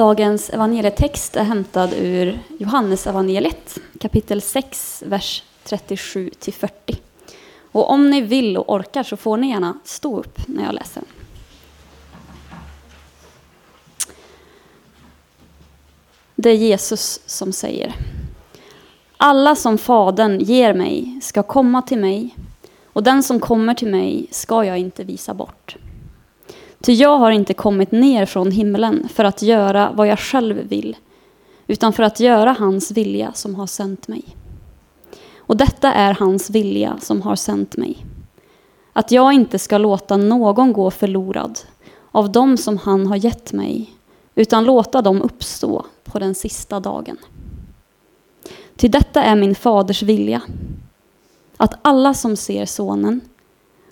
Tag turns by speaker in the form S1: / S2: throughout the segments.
S1: Dagens evangelietext är hämtad ur Johannes evangeliet, kapitel 6, vers 37 40. Och om ni vill och orkar så får ni gärna stå upp när jag läser. Det är Jesus som säger. Alla som Fadern ger mig ska komma till mig och den som kommer till mig ska jag inte visa bort. Ty jag har inte kommit ner från himlen för att göra vad jag själv vill, utan för att göra hans vilja som har sänt mig. Och detta är hans vilja som har sänt mig. Att jag inte ska låta någon gå förlorad av dem som han har gett mig, utan låta dem uppstå på den sista dagen. Till detta är min faders vilja, att alla som ser sonen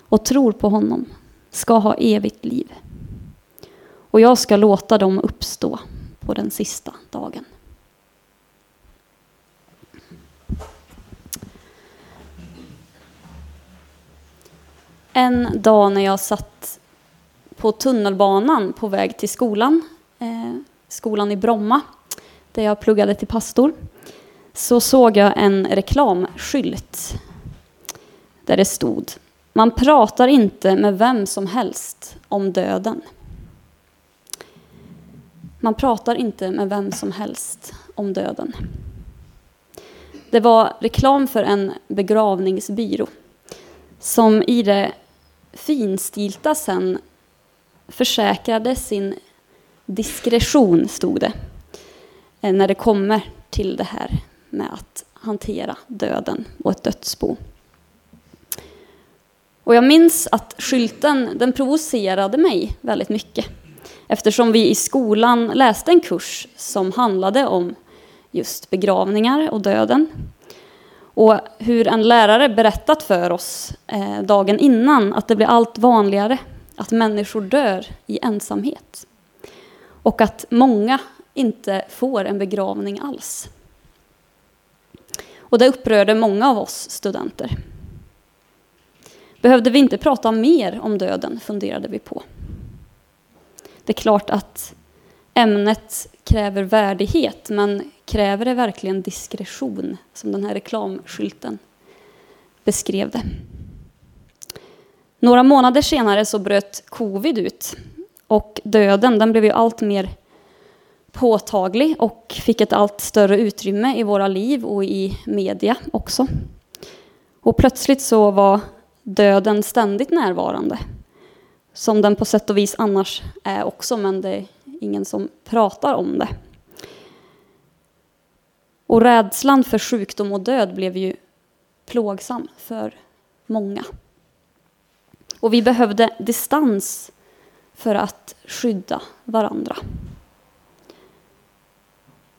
S1: och tror på honom ska ha evigt liv. Och jag ska låta dem uppstå på den sista dagen. En dag när jag satt på tunnelbanan på väg till skolan, eh, skolan i Bromma, där jag pluggade till pastor, så såg jag en reklamskylt där det stod man pratar inte med vem som helst om döden. Man pratar inte med vem som helst om döden. Det var reklam för en begravningsbyrå som i det finstilta sen försäkrade sin diskretion, stod det, eh, när det kommer till det här med att hantera döden och ett dödsbo. Och jag minns att skylten den provocerade mig väldigt mycket eftersom vi i skolan läste en kurs som handlade om just begravningar och döden. Och hur en lärare berättat för oss eh, dagen innan att det blir allt vanligare att människor dör i ensamhet. Och att många inte får en begravning alls. Och det upprörde många av oss studenter. Behövde vi inte prata mer om döden, funderade vi på. Det är klart att ämnet kräver värdighet, men kräver det verkligen diskretion, som den här reklamskylten beskrev det? Några månader senare så bröt covid ut och döden den blev ju allt mer påtaglig och fick ett allt större utrymme i våra liv och i media också. Och plötsligt så var döden ständigt närvarande. Som den på sätt och vis annars är också, men det är ingen som pratar om det. Och rädslan för sjukdom och död blev ju plågsam för många. Och vi behövde distans för att skydda varandra.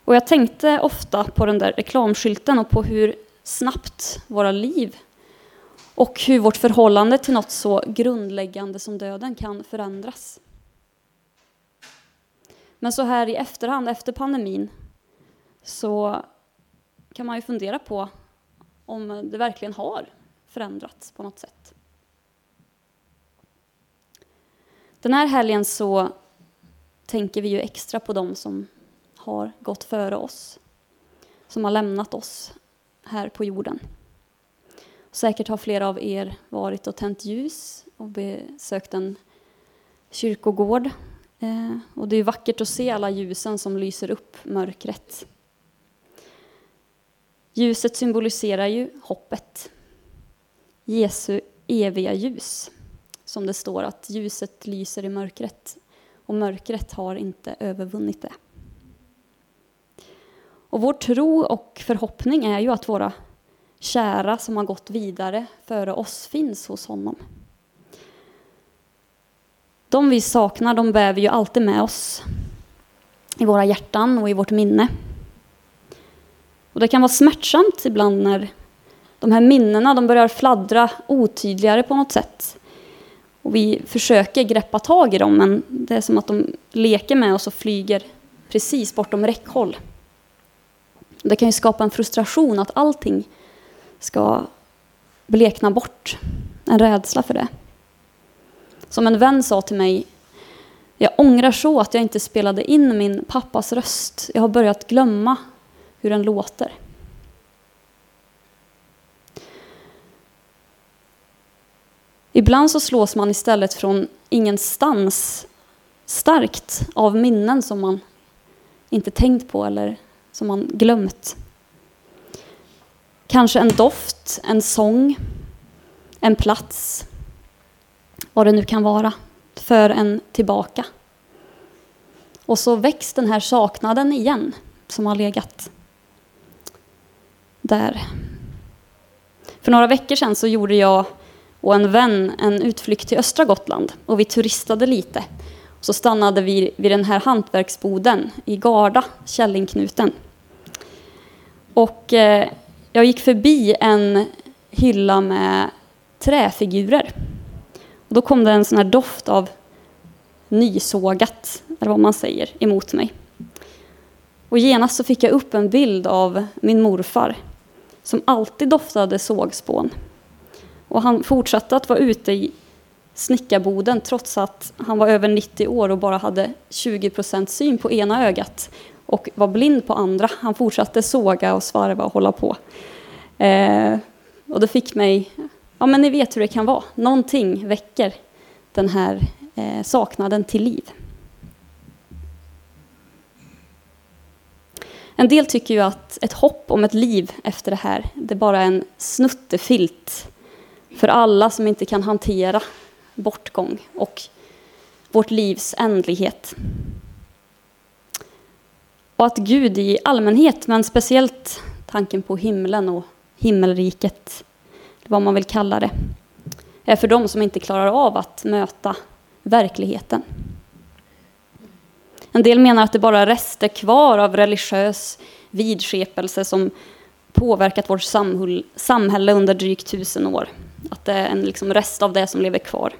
S1: Och jag tänkte ofta på den där reklamskylten och på hur snabbt våra liv och hur vårt förhållande till något så grundläggande som döden kan förändras. Men så här i efterhand, efter pandemin, så kan man ju fundera på om det verkligen har förändrats på något sätt. Den här helgen så tänker vi ju extra på dem som har gått före oss, som har lämnat oss här på jorden. Säkert har flera av er varit och tänt ljus och besökt en kyrkogård. Eh, och det är vackert att se alla ljusen som lyser upp mörkret. Ljuset symboliserar ju hoppet. Jesu eviga ljus. Som det står att ljuset lyser i mörkret och mörkret har inte övervunnit det. Och vår tro och förhoppning är ju att våra kära som har gått vidare före oss finns hos honom. De vi saknar, de bär vi ju alltid med oss i våra hjärtan och i vårt minne. Och det kan vara smärtsamt ibland när de här minnena de börjar fladdra otydligare på något sätt. Och vi försöker greppa tag i dem, men det är som att de leker med oss och flyger precis bortom räckhåll. Det kan ju skapa en frustration att allting ska blekna bort. En rädsla för det. Som en vän sa till mig Jag ångrar så att jag inte spelade in min pappas röst. Jag har börjat glömma hur den låter. Ibland så slås man istället från ingenstans starkt av minnen som man inte tänkt på eller som man glömt. Kanske en doft, en sång, en plats, vad det nu kan vara, för en tillbaka. Och så väcks den här saknaden igen, som har legat där. För några veckor sedan så gjorde jag och en vän en utflykt till östra Gotland och vi turistade lite. Så stannade vi vid den här hantverksboden i Garda, Källingknuten. Och eh, jag gick förbi en hylla med träfigurer. Och då kom det en sån här doft av nysågat, eller vad man säger, emot mig. Och genast så fick jag upp en bild av min morfar som alltid doftade sågspån. Och han fortsatte att vara ute i snickarboden trots att han var över 90 år och bara hade 20 procent syn på ena ögat och var blind på andra. Han fortsatte såga och svarva och hålla på. Eh, och det fick mig, ja men ni vet hur det kan vara, någonting väcker den här eh, saknaden till liv. En del tycker ju att ett hopp om ett liv efter det här, det är bara en snuttefilt för alla som inte kan hantera bortgång och vårt livs ändlighet. Och att Gud i allmänhet, men speciellt tanken på himlen och himmelriket, vad man vill kalla det, är för dem som inte klarar av att möta verkligheten. En del menar att det bara är rester kvar av religiös vidskepelse som påverkat vårt samhälle under drygt tusen år. Att det är en liksom rest av det som lever kvar.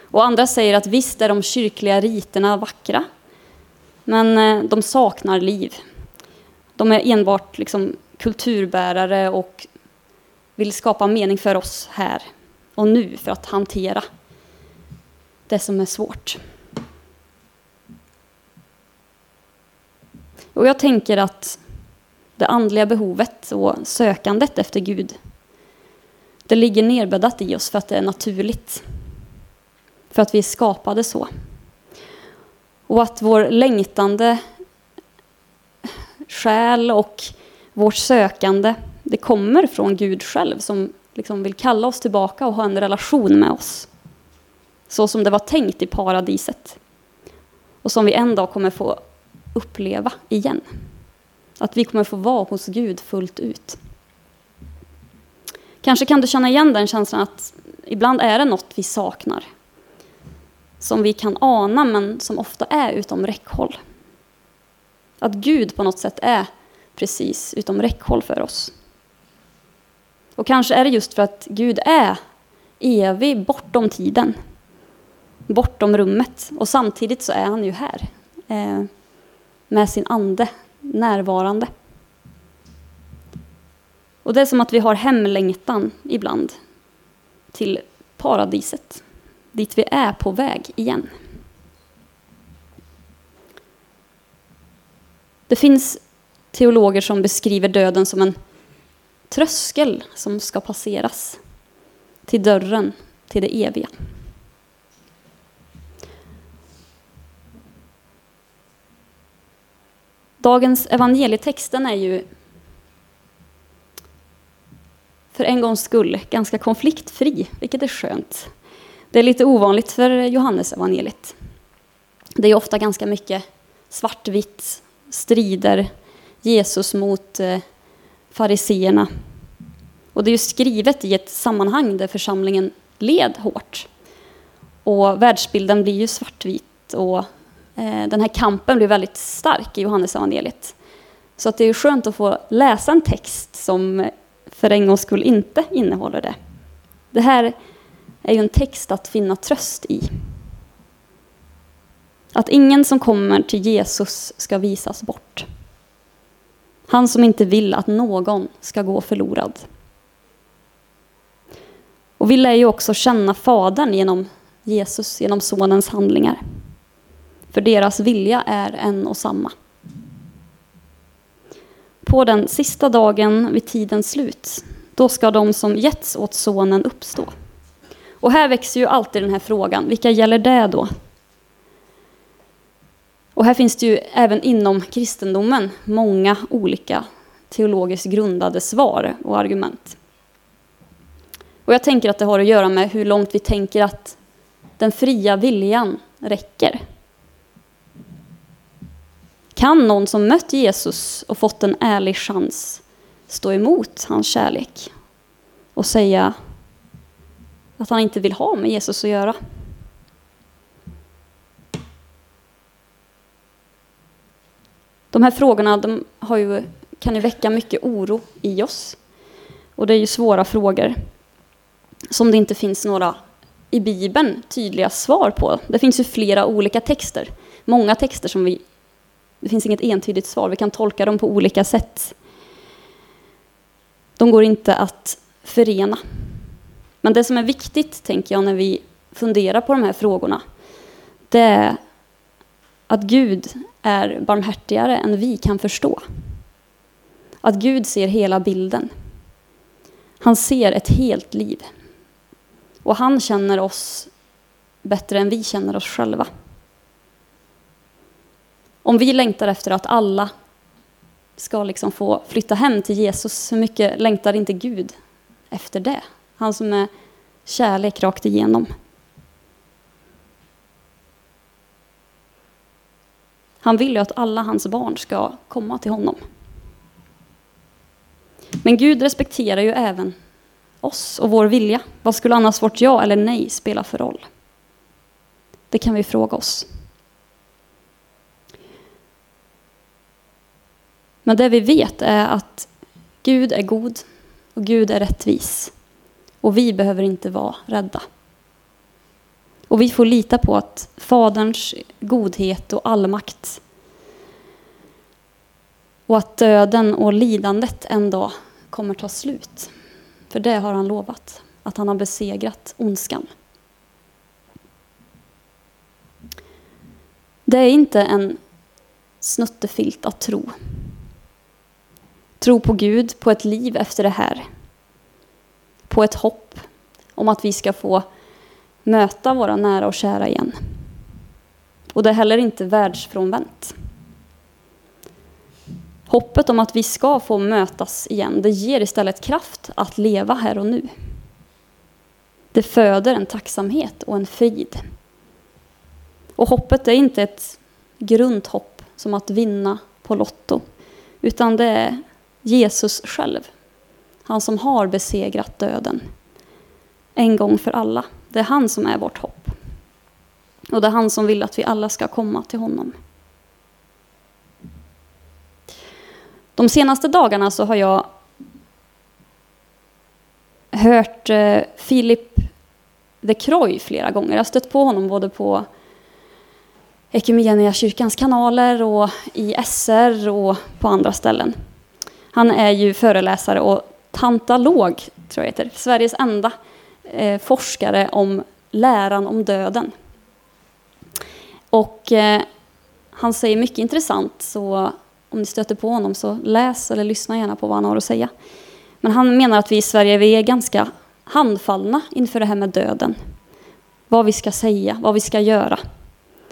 S1: Och andra säger att visst är de kyrkliga riterna vackra, men eh, de saknar liv. De är enbart liksom kulturbärare och vill skapa mening för oss här och nu för att hantera det som är svårt. Och jag tänker att det andliga behovet och sökandet efter Gud, det ligger nerbäddat i oss för att det är naturligt. För att vi är skapade så. Och att vår längtande själ och vårt sökande, det kommer från Gud själv som liksom vill kalla oss tillbaka och ha en relation med oss. Så som det var tänkt i paradiset. Och som vi en dag kommer få uppleva igen. Att vi kommer få vara hos Gud fullt ut. Kanske kan du känna igen den känslan att ibland är det något vi saknar. Som vi kan ana men som ofta är utom räckhåll. Att Gud på något sätt är precis utom räckhåll för oss. Och kanske är det just för att Gud är evig bortom tiden. Bortom rummet. Och samtidigt så är han ju här. Eh, med sin ande närvarande. Och det är som att vi har hemlängtan ibland till paradiset, dit vi är på väg igen. Det finns teologer som beskriver döden som en tröskel som ska passeras till dörren till det eviga. Dagens evangelietexten är ju för en gångs skull ganska konfliktfri, vilket är skönt. Det är lite ovanligt för Johannes evangeliet. Det är ofta ganska mycket svartvitt, strider, Jesus mot eh, fariseerna. Och det är ju skrivet i ett sammanhang där församlingen led hårt. Och världsbilden blir ju svartvit och Eh, den här kampen blir väldigt stark i Johannes evangeliet. Så att det är skönt att få läsa en text som för en gångs skull inte innehåller det. Det här är ju en text att finna tröst i. Att ingen som kommer till Jesus ska visas bort. Han som inte vill att någon ska gå förlorad. Och vi lär ju också känna Fadern genom Jesus, genom Sonens handlingar. för deras vilja är en och samma. På den sista dagen vid tidens slut, då ska de som getts åt sonen uppstå. Och här växer ju alltid den här frågan, vilka gäller det då? Och här finns det ju även inom kristendomen många olika teologiskt grundade svar och argument. Och jag tänker att det har att göra med hur långt vi tänker att den fria viljan räcker. Kan någon som mött Jesus och fått en ärlig chans stå emot hans kärlek och säga att han inte vill ha med Jesus att göra? De här frågorna de har ju, kan ju väcka mycket oro i oss. Och det är ju svåra frågor som det inte finns några i Bibeln tydliga svar på. Det finns ju flera olika texter. Många texter som vi... Det finns inget entydigt svar. Vi kan tolka dem på olika sätt. De går inte att förena. Men det som är viktigt, tänker jag, när vi funderar på de här frågorna, det är att Gud är barmhärtigare än vi kan förstå. Att Gud ser hela bilden. Han ser ett helt liv. Och han känner oss bättre än vi känner oss själva. Om vi längtar efter att alla ska liksom få flytta hem till Jesus, hur mycket längtar inte Gud efter det? Han som är kärlek rakt igenom. Han vill ju att alla hans barn ska komma till honom. Men Gud respekterar ju även oss och vår vilja. Vad skulle annars vårt ja eller nej spela för roll? Det kan vi fråga oss. Men det vi vet är att Gud är god och Gud är rättvis. Och vi behöver inte vara rädda. Och vi får lita på att Faderns godhet och allmakt och att döden och lidandet en dag kommer ta slut. För det har han lovat, att han har besegrat ondskan. Det är inte en snuttefilt att tro. Tro på Gud, på ett liv efter det här. På ett hopp om att vi ska få möta våra nära och kära igen. Och det är heller inte världsfrånvänt. Hoppet om att vi ska få mötas igen, det ger istället kraft att leva här och nu. Det föder en tacksamhet och en frid. Och hoppet är inte ett grundhopp som att vinna på Lotto, utan det är Jesus själv. Han som har besegrat döden. En gång för alla. Det är han som är vårt hopp. Och det är han som vill att vi alla ska komma till honom. De senaste dagarna så har jag hört eh, Philip de Croy flera gånger. Jag har stött på honom både på kyrkans kanaler och i SR och på andra ställen. Han är ju föreläsare och tantalog, tror jag heter, Sveriges enda eh, forskare om läran om döden. Och eh, han säger mycket intressant, så om ni stöter på honom så läs eller lyssna gärna på vad han har att säga. Men han menar att vi i Sverige vi är ganska handfallna inför det här med döden. Vad vi ska säga, vad vi ska göra.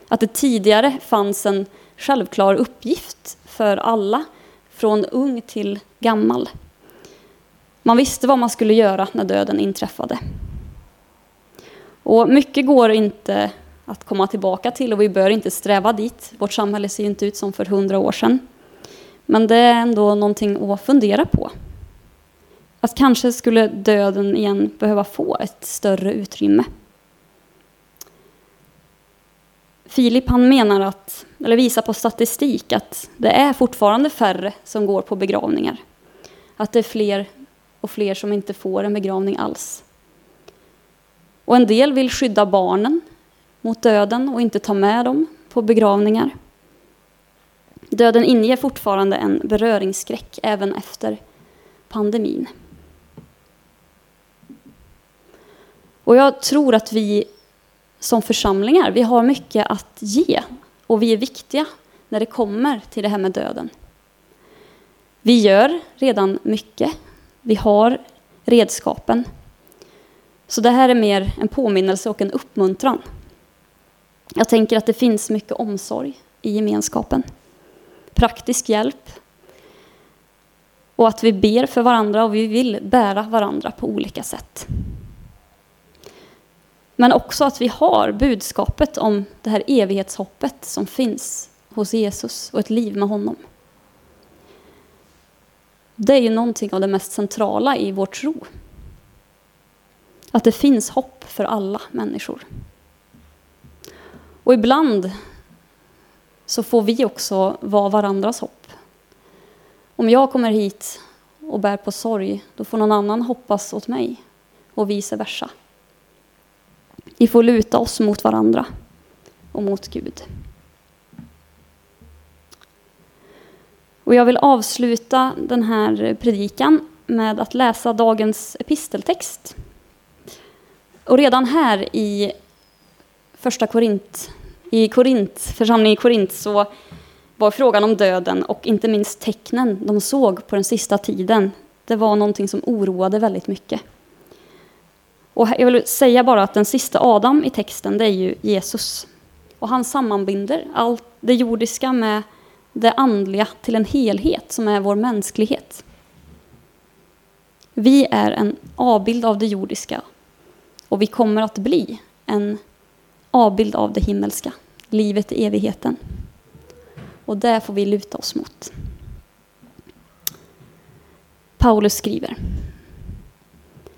S1: Att det tidigare fanns en självklar uppgift för alla, från ung till gammal. Man visste vad man skulle göra när döden inträffade. Och mycket går inte att komma tillbaka till och vi bör inte sträva dit. Vårt samhälle ser inte ut som för hundra år sedan. Men det är ändå någonting att fundera på. Att kanske skulle döden igen behöva få ett större utrymme. Filip han menar att, eller visar på statistik att det är fortfarande färre som går på begravningar. Att det är fler och fler som inte får en begravning alls. Och en del vill skydda barnen mot döden och inte ta med dem på begravningar. Döden inger fortfarande en beröringsskräck även efter pandemin. Och jag tror att vi som församlingar, vi har mycket att ge och vi är viktiga när det kommer till det här med döden. Vi gör redan mycket. Vi har redskapen. Så det här är mer en påminnelse och en uppmuntran. Jag tänker att det finns mycket omsorg i gemenskapen. Praktisk hjälp. Och att vi ber för varandra och vi vill bära varandra på olika sätt. Men också att vi har budskapet om det här evighetshoppet som finns hos Jesus och ett liv med honom. Det är ju någonting av det mest centrala i vår tro. Att det finns hopp för alla människor. Och ibland så får vi också vara varandras hopp. Om jag kommer hit och bär på sorg, då får någon annan hoppas åt mig och vice versa. Vi får luta oss mot varandra och mot Gud. Och jag vill avsluta den här predikan med att läsa dagens episteltext. Och redan här i första Korint, i Korint, församlingen i Korint så var frågan om döden och inte minst tecknen de såg på den sista tiden. Det var någonting som oroade väldigt mycket. Och jag vill säga bara att den sista Adam i texten, det är ju Jesus. Och han sammanbinder allt det jordiska med det andliga till en helhet som är vår mänsklighet. Vi är en avbild av det jordiska och vi kommer att bli en avbild av det himmelska, livet i evigheten. Och det får vi luta oss mot. Paulus skriver.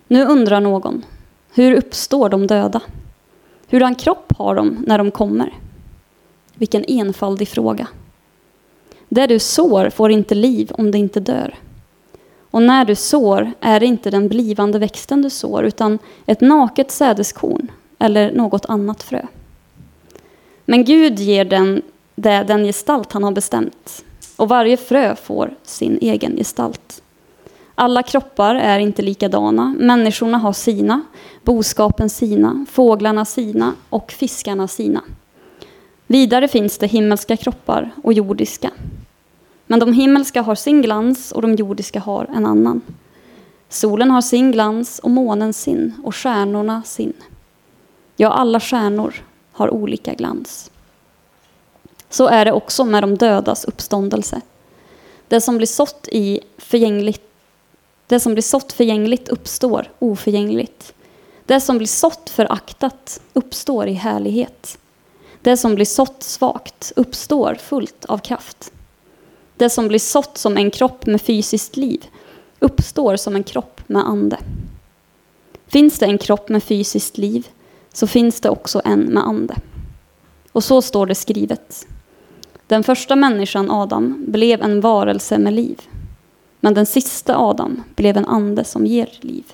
S1: Nu undrar någon, hur uppstår de döda? Hurdan kropp har de när de kommer? Vilken enfaldig fråga. Det du sår får inte liv om det inte dör. Och när du sår är det inte den blivande växten du sår utan ett naket sädeskorn eller något annat frö. Men Gud ger den, det den gestalt han har bestämt och varje frö får sin egen gestalt. Alla kroppar är inte likadana. Människorna har sina, boskapen sina, fåglarna sina och fiskarna sina. Vidare finns det himmelska kroppar och jordiska. Men de himmelska har sin glans och de jordiska har en annan. Solen har sin glans och månen sin och stjärnorna sin. Ja, alla stjärnor har olika glans. Så är det också med de dödas uppståndelse. Det som blir sått i förgängligt det som blir sått förgängligt uppstår oförgängligt. Det som blir sått föraktat uppstår i härlighet. Det som blir sått svagt uppstår fullt av kraft. Det som blir sått som en kropp med fysiskt liv uppstår som en kropp med ande. Finns det en kropp med fysiskt liv så finns det också en med ande. Och så står det skrivet. Den första människan, Adam, blev en varelse med liv. Men den sista Adam blev en ande som ger liv.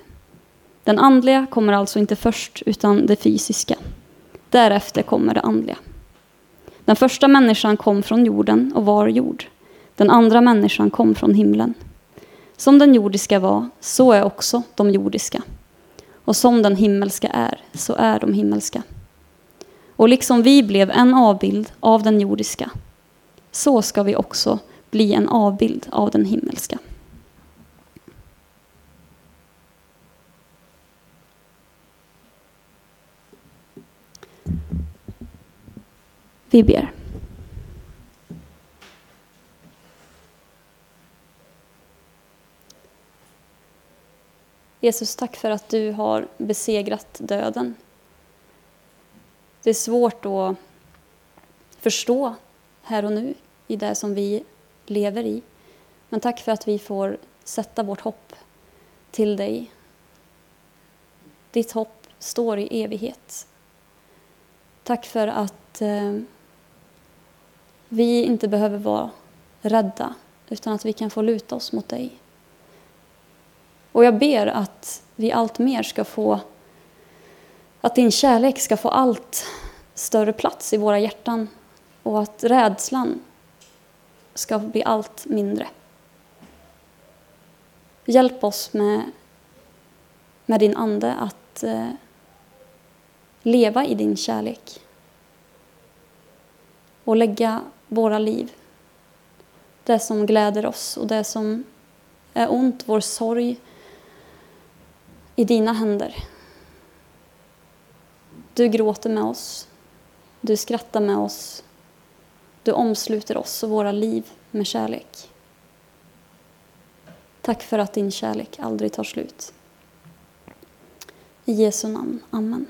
S1: Den andliga kommer alltså inte först, utan det fysiska. Därefter kommer det andliga. Den första människan kom från jorden och var jord. Den andra människan kom från himlen. Som den jordiska var, så är också de jordiska. Och som den himmelska är, så är de himmelska. Och liksom vi blev en avbild av den jordiska, så ska vi också bli en avbild av den himmelska. Vi ber. Jesus, tack för att du har besegrat döden. Det är svårt att förstå här och nu i det som vi lever i. Men tack för att vi får sätta vårt hopp till dig. Ditt hopp står i evighet. Tack för att eh, vi inte behöver vara rädda utan att vi kan få luta oss mot dig. Och jag ber att vi allt mer ska få, att din kärlek ska få allt större plats i våra hjärtan och att rädslan ska bli allt mindre. Hjälp oss med, med din ande att eh, leva i din kärlek. och lägga våra liv, det som gläder oss och det som är ont, vår sorg, i dina händer. Du gråter med oss, du skrattar med oss, du omsluter oss och våra liv med kärlek. Tack för att din kärlek aldrig tar slut. I Jesu namn. Amen.